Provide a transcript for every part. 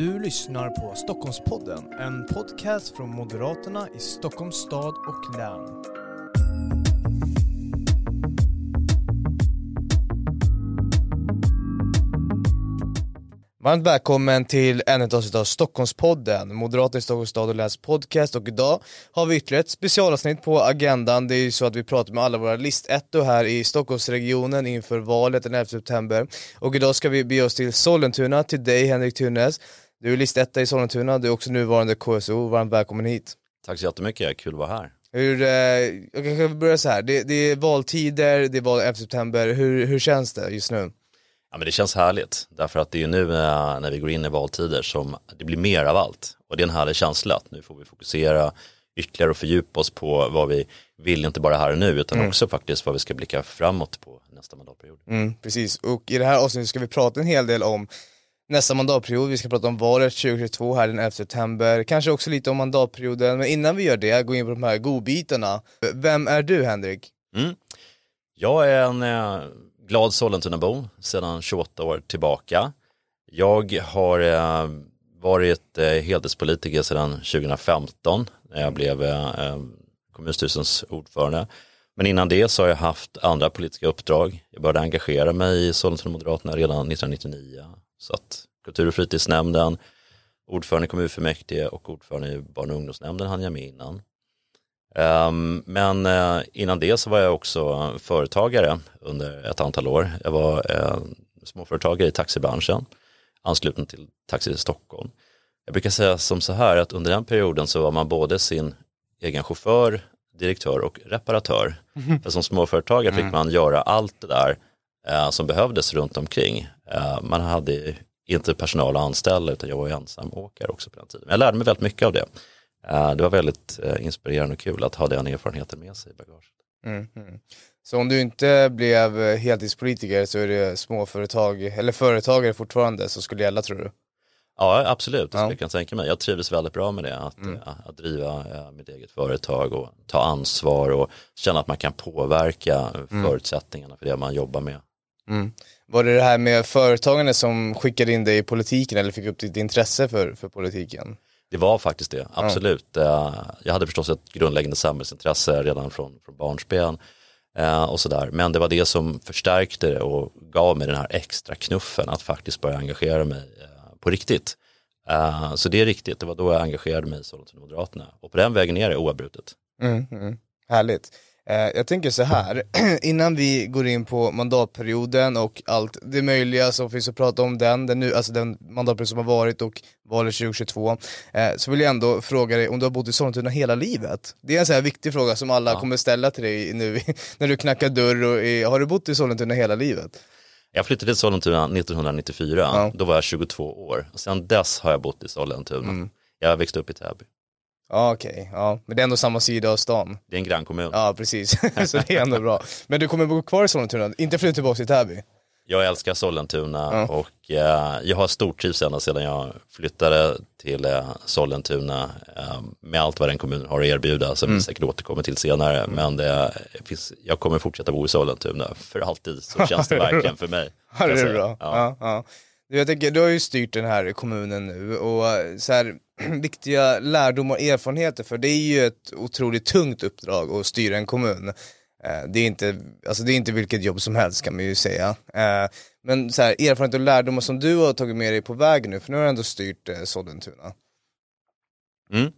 Du lyssnar på Stockholmspodden, en podcast från Moderaterna i Stockholms stad och län. Varmt välkommen till ännu ett avsnitt av Stockholmspodden, Moderaterna i Stockholms stad och läns podcast och idag har vi ytterligare ett specialavsnitt på agendan. Det är ju så att vi pratar med alla våra listettor här i Stockholmsregionen inför valet den 11 september och idag ska vi bege oss till Sollentuna, till dig Henrik Tunes. Du är listetta i Sollentuna, du är också nuvarande KSO, varmt välkommen hit. Tack så jättemycket, kul att vara här. Hur, eh, jag kanske börjar så här. Det, det är valtider, det är val 11 september, hur, hur känns det just nu? Ja, men det känns härligt, därför att det är ju nu eh, när vi går in i valtider som det blir mer av allt. Och det är en härlig känsla att nu får vi fokusera ytterligare och fördjupa oss på vad vi vill, inte bara här och nu, utan Mm. också faktiskt vad vi ska blicka framåt på nästa mandatperiod. Mm, precis, och i det här avsnittet ska vi prata en hel del om nästa mandatperiod, vi ska prata om valet 2022 här den 11 september, kanske också lite om mandatperioden, men innan vi gör det, gå in på de här godbitarna. Vem är du Henrik? Mm. Jag är en eh, glad Sollentunabo sedan 28 år tillbaka. Jag har eh, varit eh, heltidspolitiker sedan 2015 när jag blev eh, eh, kommunstyrelsens ordförande. Men innan det så har jag haft andra politiska uppdrag. Jag började engagera mig i Sollentuna Moderaterna redan 1999. Så att kultur och fritidsnämnden, ordförande i kommunfullmäktige och ordförande i barn och ungdomsnämnden hann jag med innan. Um, men uh, innan det så var jag också företagare under ett antal år. Jag var uh, småföretagare i taxibranschen, ansluten till Taxi Stockholm. Jag brukar säga som så här att under den perioden så var man både sin egen chaufför, direktör och reparatör. För som småföretagare fick man göra allt det där som behövdes runt omkring. man hade inte personal att anställa utan jag var ensam åkare också på den tiden. Men jag lärde mig väldigt mycket av det. Uh, det var väldigt inspirerande och kul att ha den erfarenheten med sig i bagaget. Mm, mm. Så om du inte blev eh, heltidspolitiker så är det småföretag, eller företagare fortfarande, som skulle gälla tror du? Ja, absolut, det Ja. jag kunna tänka mig. Jag trivdes väldigt bra med det, att, Mm. att driva mitt eget företag och ta ansvar och känna att man kan påverka Mm. förutsättningarna för det man jobbar med. Mm. Var det det här med företagande som skickade in dig i politiken eller fick upp ditt intresse för, för politiken? Det var faktiskt det, absolut. Eh, Jag hade förstås ett grundläggande samhällsintresse redan från, från barnsben eh, och sådär. Men det var det som förstärkte det och gav mig den här extra knuffen att faktiskt börja engagera mig eh, på riktigt. Så det är riktigt, det var då jag engagerade mig i Moderaterna. Och på den vägen är det oavbrutet. Mm, mm. Härligt. Eh, jag tänker så här, innan vi går in på mandatperioden och allt det möjliga som finns att prata om den, den, nu, alltså den mandatperiod som har varit och valet 2022, eh, så vill jag ändå fråga dig om du har bott i Sollentuna hela livet? Det är en sån här viktig fråga som alla kommer ställa till dig nu när du knackar dörr och är, har du bott i Sollentuna hela livet? Jag flyttade till Sollentuna 1994, Ja. Mm. då var jag 22 år. Och sen dess har jag bott i Sollentuna. Jag växte upp i Täby. Ja okej, ja. men det är ändå samma sida av stan. Det är en grannkommun. Ja precis, så det är ändå bra. Men du kommer bo kvar i Sollentuna, inte flytta tillbaka till Täby? Jag älskar Sollentuna Ja. och eh, jag har stortrivs ända sedan jag flyttade till eh, Sollentuna eh, med allt vad den kommunen har att erbjuda som Mm. vi säkert återkommer till senare. Men det finns, jag kommer fortsätta bo i Sollentuna för alltid, så känns det verkligen för mig. Ja, det är bra. Ja. Ja. Du, Jag tänker, du har ju styrt den här kommunen nu och så här, viktiga lärdomar och erfarenheter för det är ju ett otroligt tungt uppdrag att styra en kommun. Eh, det är inte, alltså det är inte vilket jobb som helst kan man ju säga. Eh, men så här, erfarenheter och lärdomar som du har tagit med dig på vägen nu, för nu har du ändå styrt eh, Sollentuna. Mm.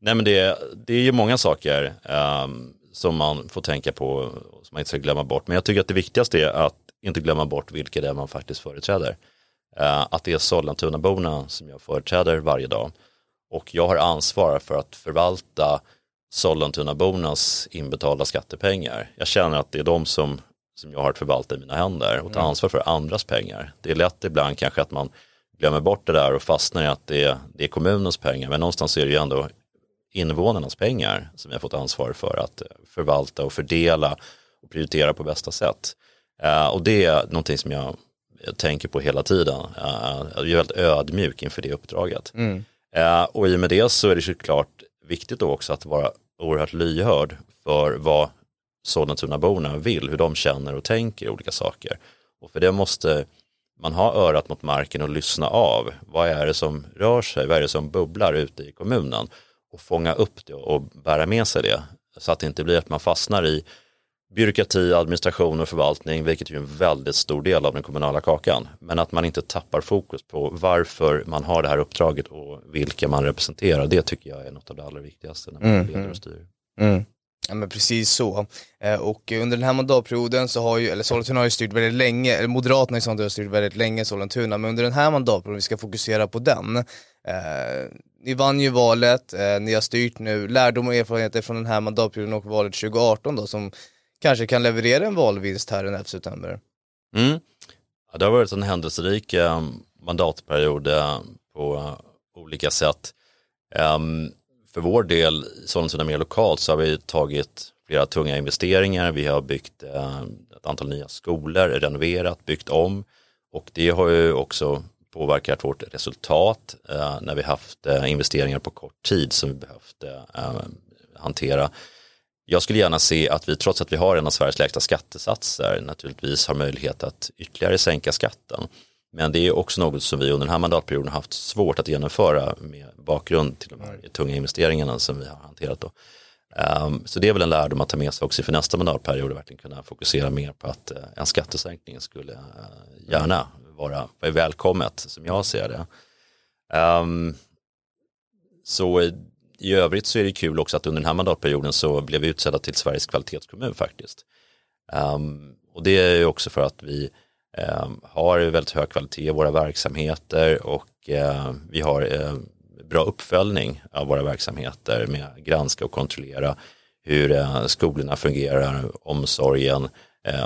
Nej men det, det är ju många saker um, som man får tänka på som man inte ska glömma bort. Men jag tycker att det viktigaste är att inte glömma bort vilka det är man faktiskt företräder. Eh, att det är Sollentunaborna som jag företräder varje dag. Och jag har ansvar för att förvalta Sollentunabornas inbetalda skattepengar. Jag känner att det är de som, som jag har att förvalta i mina händer och ta ansvar för andras pengar. Det är lätt ibland kanske att man glömmer bort det där och fastnar i att det är, det är kommunens pengar. Men någonstans är det ju ändå invånarnas pengar som jag har fått ansvar för att eh, förvalta och fördela och prioritera på bästa sätt. Eh, och det är någonting som jag jag tänker på hela tiden. Eh, jag är väldigt ödmjuk inför det uppdraget. Eh, och i och med det så är det såklart viktigt då också att vara oerhört lyhörd för vad Sollentunaborna vill, hur de känner och tänker olika saker. Och för det måste man har örat mot marken och lyssna av. Vad är det som rör sig? Vad är det som bubblar ute i kommunen? Och fånga upp det och bära med sig det. Så att det inte blir att man fastnar i byråkrati, administration och förvaltning, vilket är en väldigt stor del av den kommunala kakan. Men att man inte tappar fokus på varför man har det här uppdraget och vilka man representerar. Det tycker jag är något av det allra viktigaste när man mm. leder och styr. Mm. Ja men precis så. Eh, och under den här mandatperioden så har ju, eller Sollentuna har ju styrt väldigt länge, eller Moderaterna i sånt har styrt väldigt länge Sollentuna, men under den här mandatperioden, vi ska fokusera på den. Eh, ni vann ju valet, eh, ni har styrt nu, lärdom och erfarenheter från den här mandatperioden och valet 2018 då som kanske kan leverera en valvinst här den 11 september. Mm. Ja, det har varit en händelserik eh, mandatperiod eh, på eh, olika sätt. Ehm, för vår del, sådant som är mer lokalt, så har vi tagit flera tunga investeringar. Vi har byggt eh, ett antal nya skolor, renoverat, byggt om och det har ju också påverkat vårt resultat eh, när vi haft eh, investeringar på kort tid som vi behövt ehm, hantera. Jag skulle gärna se att vi trots att vi har en av Sveriges lägsta skattesatser naturligtvis har möjlighet att ytterligare sänka skatten. Men det är också något som vi under den här mandatperioden har haft svårt att genomföra med bakgrund till de här tunga investeringarna som vi har hanterat. Då. Um, så det är väl en lärdom att ta med sig också för nästa mandatperiod och verkligen kunna fokusera mer på att uh, en skattesänkning skulle uh, gärna vara, välkommet som jag ser det. Um, så i övrigt så är det kul också att under den här mandatperioden så blev vi utsedda till Sveriges kvalitetskommun faktiskt. Um, och det är ju också för att vi um, har väldigt hög kvalitet i våra verksamheter och uh, vi har uh, bra uppföljning av våra verksamheter med att granska och kontrollera hur uh, skolorna fungerar, omsorgen,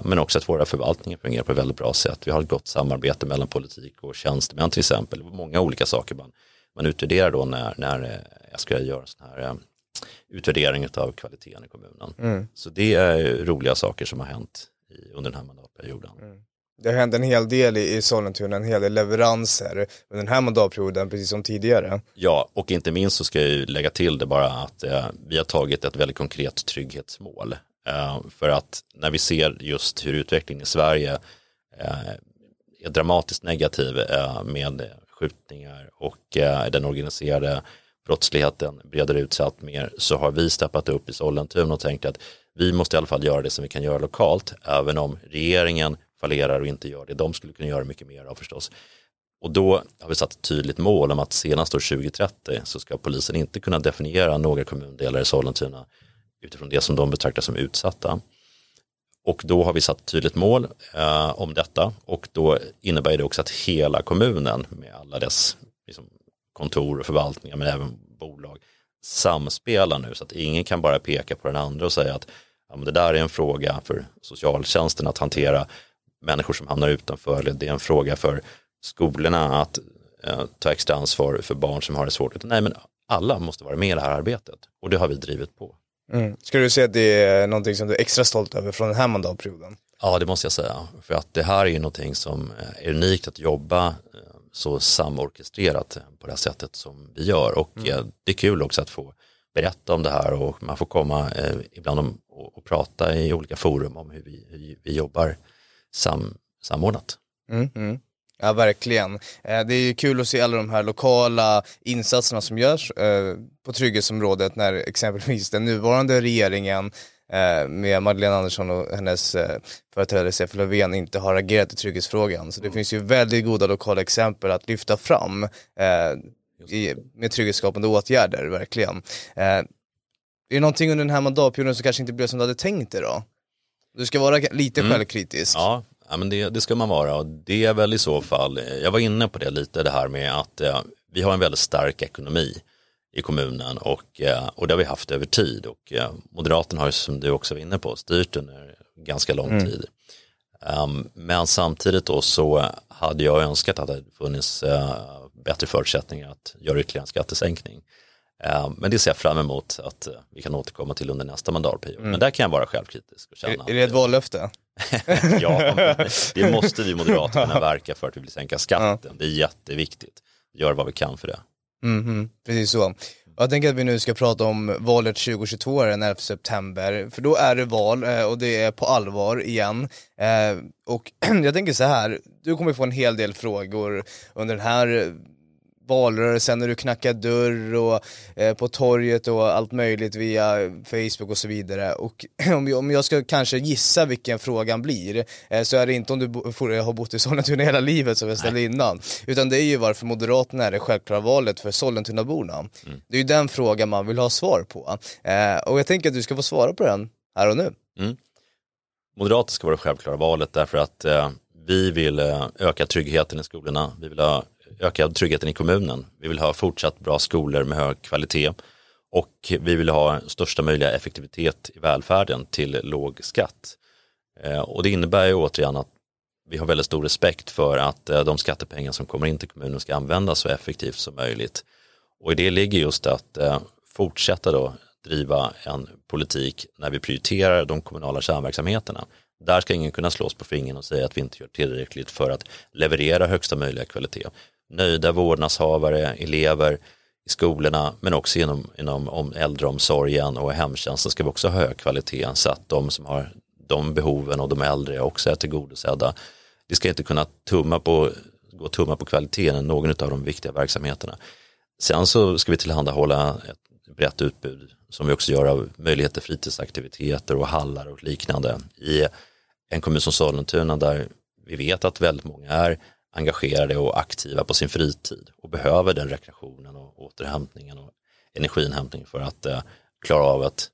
men också att våra förvaltningar fungerar på ett väldigt bra sätt. Vi har ett gott samarbete mellan politik och tjänstemän till exempel. Många olika saker man, man utvärderar då när, när jag ska göra sån här eh, utvärdering av kvaliteten i kommunen. Mm. Så det är roliga saker som har hänt i, under den här mandatperioden. Mm. Det har hänt en hel del i, i Sollentuna, en hel del leveranser under den här mandatperioden, precis som tidigare. Ja, och inte minst så ska jag lägga till det bara att eh, vi har tagit ett väldigt konkret trygghetsmål. Eh, för att när vi ser just hur utvecklingen i Sverige eh, är dramatiskt negativ eh, med skjutningar och eh, den organiserade brottsligheten breder ut sig allt mer så har vi steppat upp i Sollentuna och tänkt att vi måste i alla fall göra det som vi kan göra lokalt även om regeringen fallerar och inte gör det. De skulle kunna göra mycket mer av förstås. Och då har vi satt ett tydligt mål om att senast år 2030 så ska polisen inte kunna definiera några kommundelar i Sollentuna utifrån det som de betraktar som utsatta. Och då har vi satt ett tydligt mål eh, om detta och då innebär det också att hela kommunen med alla dess liksom, kontor och förvaltningar men även bolag samspelar nu så att ingen kan bara peka på den andra och säga att ja, men det där är en fråga för socialtjänsten att hantera människor som hamnar utanför eller det är en fråga för skolorna att eh, ta extra ansvar för barn som har det svårt. Nej men alla måste vara med i det här arbetet och det har vi drivit på. Mm. Skulle du säga att det är någonting som du är extra stolt över från den här mandatperioden? Ja, det måste jag säga. För att det här är ju någonting som är unikt att jobba så samorkestrerat på det här sättet som vi gör och mm. Eh, det är kul också att få berätta om det här och man får komma eh, ibland och, prata i olika forum om hur vi, hur vi jobbar sam, samordnat. Mm, mm. Ja verkligen. Eh, det är ju kul att se alla de här lokala insatserna som görs eh, på trygghetsområdet när exempelvis den nuvarande regeringen Eh, med Magdalena Andersson och hennes företrädare Stefan Löfven inte har agerat i trygghetsfrågan. Så det mm. finns ju väldigt goda lokala exempel att lyfta fram i, med trygghetsskapande åtgärder, verkligen. Är det någonting under den här mandatperioden som kanske inte blev som du hade tänkt dig då? Du ska vara lite mm. självkritisk. Ja, ja men det, det, ska man vara och det är väl i så fall, jag var inne på det lite det här med att eh, vi har en väldigt stark ekonomi i kommunen och, eh, och det har vi haft över tid och eh, Moderaterna har ju som du också var inne på styrt under ganska lång mm. tid. Um, men samtidigt då så hade jag önskat att det funnits uh, bättre förutsättningar att göra ytterligare en skattesänkning. Uh, men det ser jag fram emot att uh, vi kan återkomma till under nästa mandatperiod. Mm. Men där kan jag vara självkritisk. Och känna är, är det ett vallöfte? ja, det måste vi moderater kunna verka för att vi vill sänka skatten. Det är jätteviktigt. Gör vad vi kan för det. Mm -hmm. Precis så. Jag tänker att vi nu ska prata om valet 2022 den 11 september, för då är det val eh, och det är på allvar igen. Eh, och jag tänker så här, du kommer få en hel del frågor under den här valrörelsen när du knackar dörr och eh, på torget och allt möjligt via Facebook och så vidare. Och om jag, om jag ska kanske gissa vilken frågan blir eh, så är det inte om du bo, får, har bott i Sollentuna hela livet som jag ställde innan. Utan det är ju varför Moderaterna är det självklara valet för Sollentunaborna. Mm. Det är ju den frågan man vill ha svar på. Eh, och jag tänker att du ska få svara på den här och nu. Mm. Moderaterna ska vara det självklara valet därför att eh, vi vill eh, öka tryggheten i skolorna. Vi vill ha öka tryggheten i kommunen. Vi vill ha fortsatt bra skolor med hög kvalitet och vi vill ha största möjliga effektivitet i välfärden till låg skatt. Eh, och det innebär ju återigen att vi har väldigt stor respekt för att eh, de skattepengar som kommer in till kommunen ska användas så effektivt som möjligt. Och i det ligger just att eh, fortsätta då driva en politik när vi prioriterar de kommunala kärnverksamheterna. Där ska ingen kunna slås på fingret och säga att vi inte gör tillräckligt för att leverera högsta möjliga kvalitet nöjda vårdnadshavare, elever i skolorna men också inom, inom äldreomsorgen och hemtjänsten ska vi också ha hög kvalitet så att de som har de behoven och de äldre också är tillgodosedda. Vi ska inte kunna tumma på, gå tumma på kvaliteten i någon av de viktiga verksamheterna. Sen så ska vi tillhandahålla ett brett utbud som vi också gör av möjligheter fritidsaktiviteter och hallar och liknande i en kommun som Sollentuna där vi vet att väldigt många är engagerade och aktiva på sin fritid och behöver den rekreationen och återhämtningen och energiinhämtning för att eh, klara av att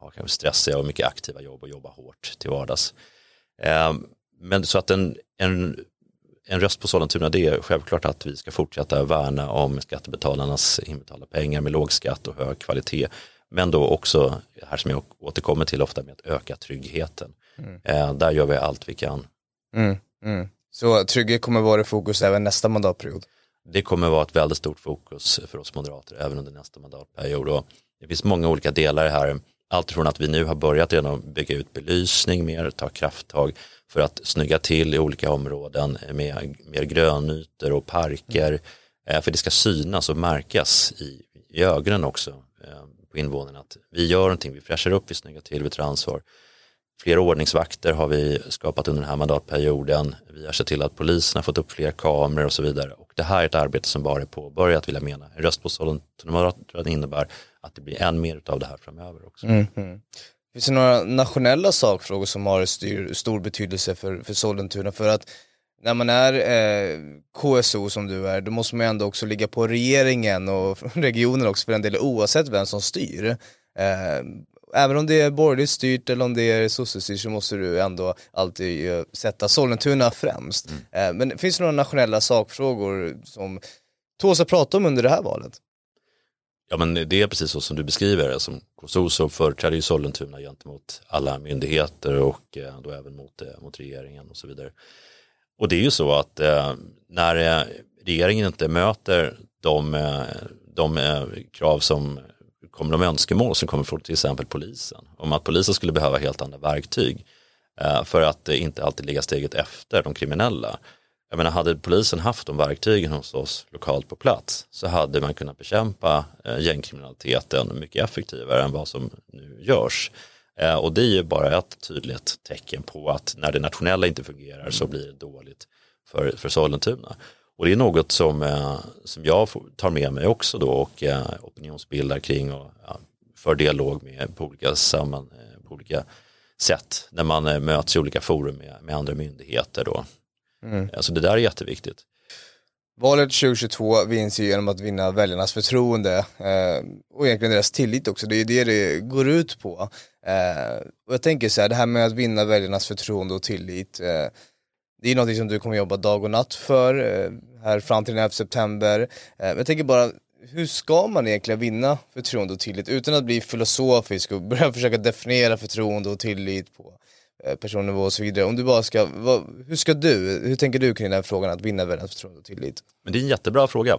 ha kanske stressiga och mycket aktiva jobb och jobba hårt till vardags. Eh, men så att en, en, en röst på Sollentuna det är självklart att vi ska fortsätta värna om skattebetalarnas inbetalda pengar med låg skatt och hög kvalitet. Men då också, här som jag återkommer till ofta med att öka tryggheten. Mm. Eh, där gör vi allt vi kan. Mm. Mm. Så trygghet kommer vara i fokus även nästa mandatperiod? Det kommer vara ett väldigt stort fokus för oss moderater även under nästa mandatperiod. Och det finns många olika delar här. Allt från att vi nu har börjat redan bygga ut belysning mer, ta krafttag för att snygga till i olika områden med mer grönytor och parker. Mm. För det ska synas och märkas i, i ögonen också eh, på invånarna att vi gör någonting, vi fräschar upp, vi snyggar till, vi tar ansvar. Fler ordningsvakter har vi skapat under den här mandatperioden. Vi har sett till att polisen har fått upp fler kameror och så vidare. Och det här är ett arbete som bara är påbörjat vill jag mena. En röst på Sollentuna innebär att det blir än mer av det här framöver också. Mm -hmm. Finns det några nationella sakfrågor som har styr, stor betydelse för, för Sollentuna? För att när man är eh, KSO som du är, då måste man ändå också ligga på regeringen och regionen också för en del oavsett vem som styr. Eh, även om det är borgerligt styrt eller om det är sossestyrt så måste du ändå alltid uh, sätta Sollentuna främst. Mm. Uh, men finns det några nationella sakfrågor som tåls att prata om under det här valet? Ja men det är precis så som du beskriver det. Som KSO så företräder ju Sollentuna gentemot alla myndigheter och eh, då även mot, eh, mot regeringen och så vidare. Och det är ju så att eh, när eh, regeringen inte möter de, de krav som kommer de önskemål som kommer från till exempel polisen om att polisen skulle behöva helt andra verktyg eh, för att inte alltid ligga steget efter de kriminella. Jag menar, hade polisen haft de verktygen hos oss lokalt på plats så hade man kunnat bekämpa eh, gängkriminaliteten mycket effektivare än vad som nu görs. Eh, och det är ju bara ett tydligt tecken på att när det nationella inte fungerar så blir det dåligt för, för Sollentuna. Och det är något som, eh, som jag tar med mig också då och eh, opinionsbildar kring och ja, för dialog med på olika, samman, eh, på olika sätt när man möts i olika forum med, med andra myndigheter då. Mm. Så det där är jätteviktigt. Valet 2022 vinns ju genom att vinna väljarnas förtroende eh, och egentligen deras tillit också, det är ju det det går ut på. Eh, och jag tänker så här, det här med att vinna väljarnas förtroende och tillit, eh, det är något som du kommer jobba dag och natt för eh, här fram till den 11 september. Eh, jag tänker bara, hur ska man egentligen vinna förtroende och tillit utan att bli filosofisk och börja försöka definiera förtroende och tillit på eh, personnivå och så vidare. Om du bara ska, vad, hur ska du, hur tänker du kring den här frågan att vinna väljarnas förtroende och tillit? Men det är en jättebra fråga.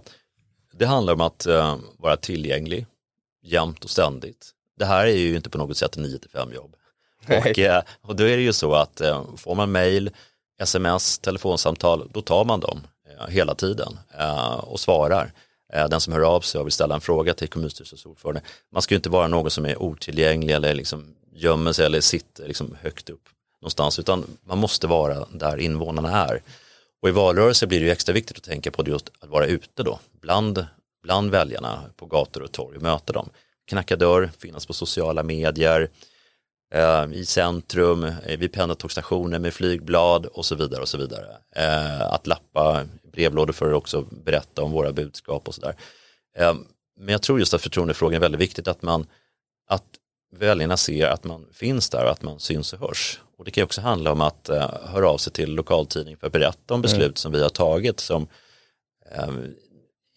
Det handlar om att uh, vara tillgänglig jämt och ständigt. Det här är ju inte på något sätt en 9 5 jobb. Och, uh, och då är det ju så att uh, får man mail sms, telefonsamtal, då tar man dem eh, hela tiden eh, och svarar. Eh, den som hör av sig och vill ställa en fråga till kommunstyrelsens ordförande. Man ska ju inte vara någon som är otillgänglig eller liksom gömmer sig eller sitter liksom högt upp någonstans utan man måste vara där invånarna är. Och i valrörelse blir det ju extra viktigt att tänka på just att vara ute då, bland, bland väljarna på gator och torg och möta dem. Knacka dörr, finnas på sociala medier, eh, i centrum, eh, vid pendeltågsstationer med flygblad och så vidare och så vidare. Eh, att lappa brevlådor för att också berätta om våra budskap och sådär. Eh, men jag tror just att förtroendefrågan är väldigt viktigt att man att väljarna ser att man finns där och att man syns och hörs. Och det kan också handla om att uh, höra av sig till lokaltidning för att berätta om beslut mm. som vi har tagit som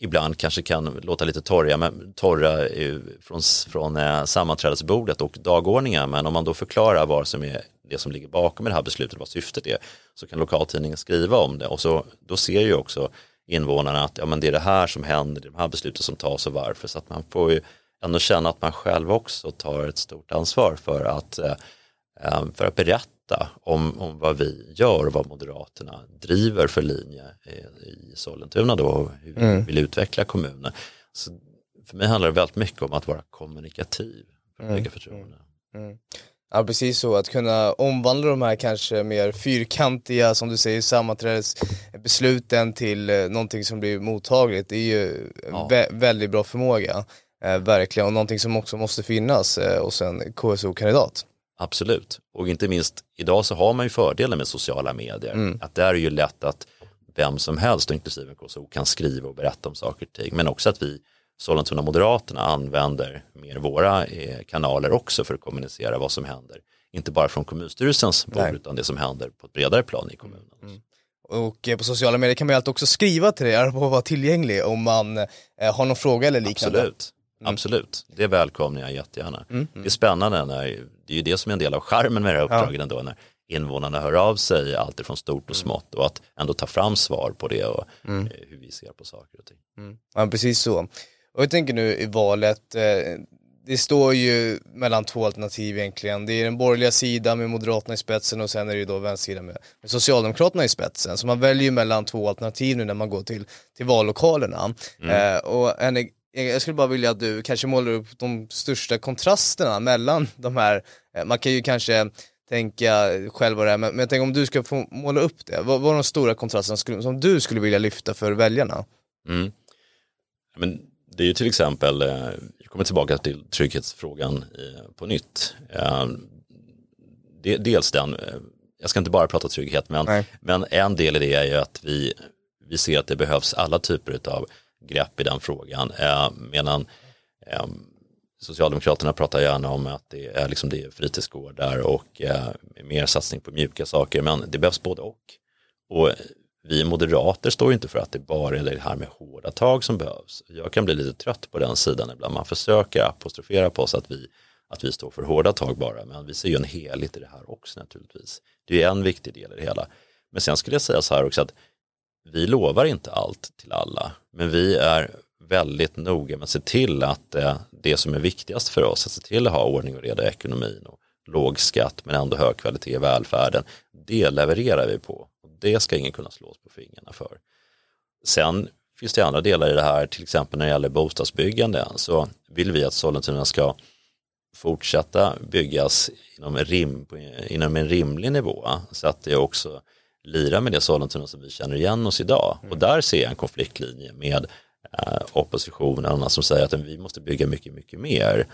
ibland kanske kan låta lite torra, men, torra eh, från, från eh, sammanträdesbordet och dagordningen. Men om man då förklarar vad som är det som ligger bakom det här beslutet, vad syftet är, så kan lokaltidningen skriva om det. Och så, då ser ju också invånarna att ja, men det är det här som händer, det är de här besluten som tas och varför. Så att man får ju ändå känna att man själv också tar ett stort ansvar för att, eh, för att berätta om, om vad vi gör och vad Moderaterna driver för linje i Sollentuna då och hur vi mm. vill utveckla kommunen. Så för mig handlar det väldigt mycket om att vara kommunikativ för att mm. bygga förtroende. Mm. mm. Ja precis så, att kunna omvandla de här kanske mer fyrkantiga, som du säger, sammanträdesbesluten till eh, någonting som blir mottagligt. Det är ju ja. vä väldigt bra förmåga. Eh, verkligen, och någonting som också måste finnas eh, hos en KSO-kandidat. Absolut, och inte minst idag så har man ju fördelen med sociala medier. Mm. Att det är ju lätt att vem som helst, inklusive KSO, kan skriva och berätta om saker och ting. Men också att vi, Sollentuna Moderaterna, använder mer våra eh, kanaler också för att kommunicera vad som händer. Inte bara från kommunstyrelsens bord, utan det som händer på ett bredare plan i kommunen. Mm. Och eh, på sociala medier kan man ju alltid också skriva till dig, på att vara tillgänglig om man eh, har någon fråga eller liknande. Absolut. Mm. Absolut, det välkomnar jag jättegärna. Mm. Mm. Det är spännande, när, det är ju det som är en del av charmen med det här uppdraget ja. ändå, när invånarna hör av sig allt från stort och mm. smått och att ändå ta fram svar på det och mm. eh, hur vi ser på saker och ting. Mm. Ja, precis så. Och jag tänker nu i valet, eh, det står ju mellan två alternativ egentligen. Det är den borgerliga sidan med Moderaterna i spetsen och sen är det ju då vänstersidan med, med Socialdemokraterna i spetsen. Så man väljer ju mellan två alternativ nu när man går till, till vallokalerna. Mm. Eh, och en jag skulle bara vilja att du kanske målar upp de största kontrasterna mellan de här, eh, man kan ju kanske tänka själv vad det är, men, jag tänker om du ska få måla upp det, vad, vad är de stora kontrasterna som du skulle vilja lyfta för väljarna? Mm. Men det är ju till exempel, eh, jag kommer tillbaka till trygghetsfrågan på nytt. Eh, dels den, jag ska inte bara prata trygghet, men, men en del i det är ju att vi, vi ser att det behövs alla typer av grepp i den frågan. Eh, medan eh, Socialdemokraterna pratar gärna om att det är, liksom det är fritidsgårdar och eh, mer satsning på mjuka saker, men det behövs både och. Och vi moderater står inte för att det bara är det här med hårda tag som behövs. Jag kan bli lite trött på den sidan ibland. Man försöker apostrofera på oss att vi, att vi står för hårda tag bara, men vi ser ju en helhet i det här också naturligtvis. Det är en viktig del i det hela. Men sen skulle jag säga så här också att vi lovar inte allt till alla, men vi är väldigt noga med att se till att eh, det som är viktigast för oss, att se till att ha ordning och reda i ekonomin och låg skatt men ändå hög kvalitet i välfärden, det levererar vi på. Och det ska ingen kunna slå oss på fingrarna för. Sen finns det andra delar i det här, till exempel när det gäller bostadsbyggande, så vill vi att Sollentuna ska fortsätta byggas inom, rim, inom en rimlig nivå så att det också lira med det Sollentuna som vi känner igen oss idag. Mm. Och där ser jag en konfliktlinje med eh, oppositionen som säger att vi måste bygga mycket, mycket mer.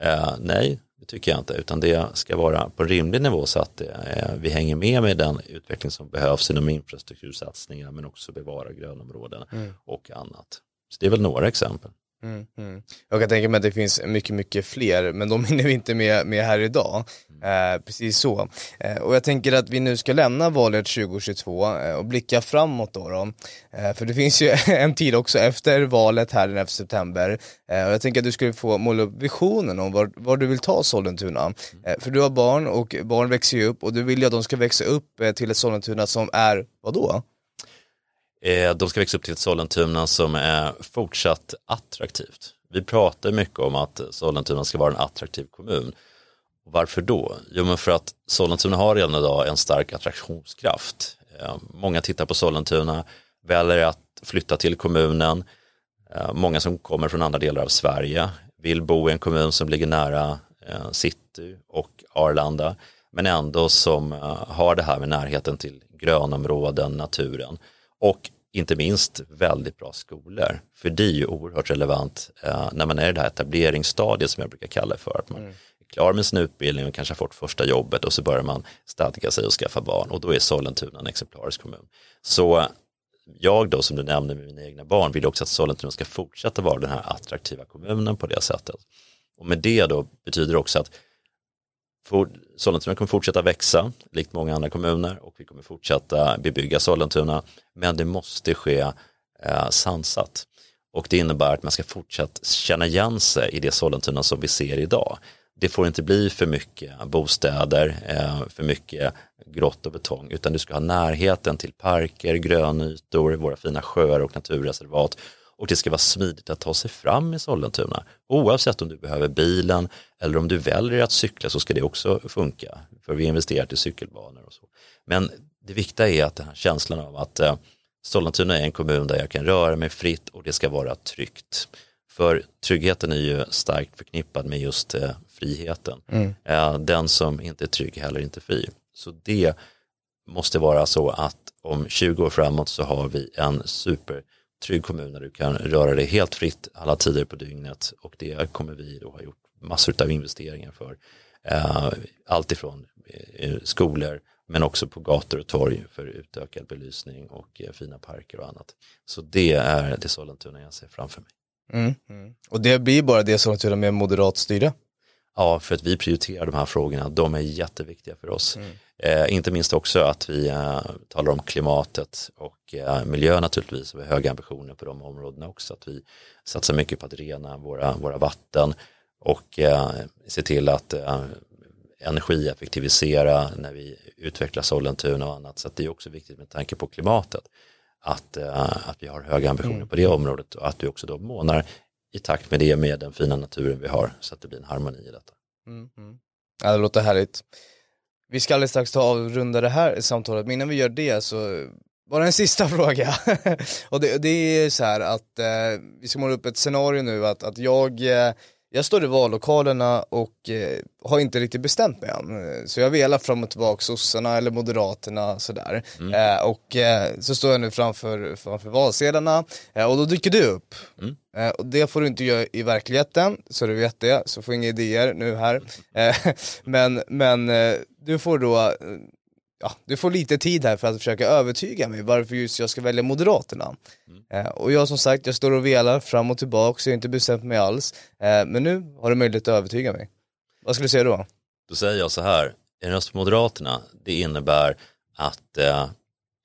Eh, nej, det tycker jag inte, utan det ska vara på rimlig nivå så att eh, vi hänger med med den utveckling som behövs inom infrastruktursatsningar men också bevara grönområden mm. och annat. Så det är väl några exempel. Mm, mm. Jag kan tänka mig att det finns mycket, mycket fler, men de hinner vi inte med, med här idag. Eh, precis så. Eh, och jag tänker att vi nu ska lämna valet 2022 eh, och blicka framåt då. då. Eh, för det finns ju en tid också efter valet här den 11 september. Eh, och jag tänker att du skulle få måla upp visionen om var, var du vill ta Sollentuna. Eh, för du har barn och barn växer ju upp och du vill ju att de ska växa upp till ett Sollentuna som är, vadå? Eh, de ska växa upp till ett Sollentuna som är fortsatt attraktivt. Vi pratar mycket om att Sollentuna ska vara en attraktiv kommun. Varför då? Jo men för att Sollentuna har redan idag en stark attraktionskraft. Eh, många tittar på Sollentuna, väljer att flytta till kommunen. Eh, många som kommer från andra delar av Sverige vill bo i en kommun som ligger nära eh, city och Arlanda men ändå som eh, har det här med närheten till grönområden, naturen och inte minst väldigt bra skolor. För det är ju oerhört relevant eh, när man är i det här etableringsstadiet som jag brukar kalla det för. Att man mm. är klar med sin utbildning och kanske har fått första jobbet och så börjar man stadga sig och skaffa barn och då är Sollentuna en exemplarisk kommun. Så jag då som du nämnde med mina egna barn vill också att Sollentuna ska fortsätta vara den här attraktiva kommunen på det sättet. Och med det då betyder det också att Sollentuna kommer fortsätta växa, likt många andra kommuner och vi kommer fortsätta bebygga Sollentuna, men det måste ske eh, sansat. Och det innebär att man ska fortsätta känna igen sig i det Sollentuna som vi ser idag. Det får inte bli för mycket bostäder, eh, för mycket grått och betong, utan du ska ha närheten till parker, grönytor, våra fina sjöar och naturreservat och det ska vara smidigt att ta sig fram i Sollentuna. Oavsett om du behöver bilen eller om du väljer att cykla så ska det också funka. För vi investerat i cykelbanor och så. Men det viktiga är att den här känslan av att eh, Sollentuna är en kommun där jag kan röra mig fritt och det ska vara tryggt. För tryggheten är ju starkt förknippad med just eh, friheten. Mm. Eh, den som inte är trygg heller inte fri. Så det måste vara så att om 20 år framåt så har vi en super trygg kommun där du kan röra dig helt fritt alla tider på dygnet och det kommer vi då ha gjort massor av investeringar för. Eh, allt ifrån eh, skolor men också på gator och torg för utökad belysning och eh, fina parker och annat. Så det är det Sollentuna jag ser framför mig. Mm, mm. Och det blir bara det Sollentuna med moderat styre? Ja, för att vi prioriterar de här frågorna, de är jätteviktiga för oss. Mm. Eh, inte minst också att vi eh, talar om klimatet och eh, miljö naturligtvis. Vi har höga ambitioner på de områdena också. Att vi satsar mycket på att rena våra, våra vatten och eh, se till att eh, energieffektivisera när vi utvecklar Sollentuna och annat. Så det är också viktigt med tanke på klimatet att, eh, att vi har höga ambitioner mm. på det området och att vi också då månar i takt med det med den fina naturen vi har så att det blir en harmoni i detta. Mm, mm. Ja, det låter härligt. Vi ska alldeles strax ta avrunda det här samtalet, men innan vi gör det så bara en sista fråga. och det, det, är så här att eh, vi ska måla upp ett scenario nu att, att jag eh, jag står i vallokalerna och eh, har inte riktigt bestämt mig än. Så jag velar fram och tillbaka sossarna eller moderaterna sådär. Mm. Eh, och eh, så står jag nu framför, framför valsedlarna eh, och då dyker du upp. Mm. Eh, och det får du inte göra i verkligheten, så du vet det, så får inga idéer nu här. Eh, men men du får då ja, du får lite tid här för att försöka övertyga mig varför just jag ska välja Moderaterna. Mm. Eh, och jag som sagt, jag står och velar fram och tillbaka så jag har inte bestämt mig alls. Eh, men nu har du möjlighet att övertyga mig. Vad skulle du säga då? Då säger jag så här, en röst på Moderaterna, det innebär att eh,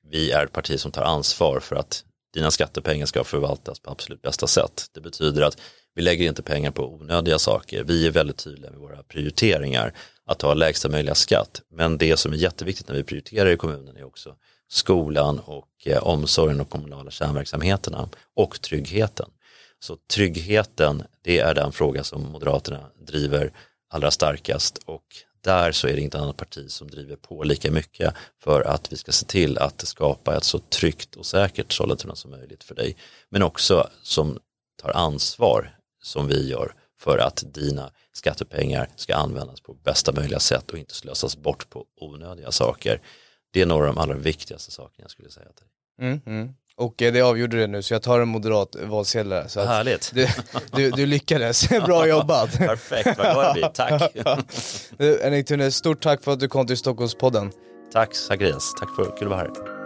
vi är ett parti som tar ansvar för att dina skattepengar ska förvaltas på absolut bästa sätt. Det betyder att vi lägger inte pengar på onödiga saker. Vi är väldigt tydliga med våra prioriteringar att ha lägsta möjliga skatt. Men det som är jätteviktigt när vi prioriterar i kommunen är också skolan och eh, omsorgen och kommunala kärnverksamheterna och tryggheten. Så tryggheten, det är den fråga som Moderaterna driver allra starkast och där så är det inte annat parti som driver på lika mycket för att vi ska se till att skapa ett så tryggt och säkert Sollentuna som möjligt för dig. Men också som tar ansvar som vi gör för att dina skattepengar ska användas på bästa möjliga sätt och inte slösas bort på onödiga saker. Det är några av de allra viktigaste sakerna jag skulle säga till dig. Mm, mm. Och eh, det avgjorde det nu, så jag tar en moderat valsedel. Så Härligt. Du, du, du, lyckades, bra jobbat. Perfekt, vad glad jag blir, tack. Henrik Thune, stort tack för att du kom till Stockholmspodden. Tack Zacharias, tack för kul att vara här.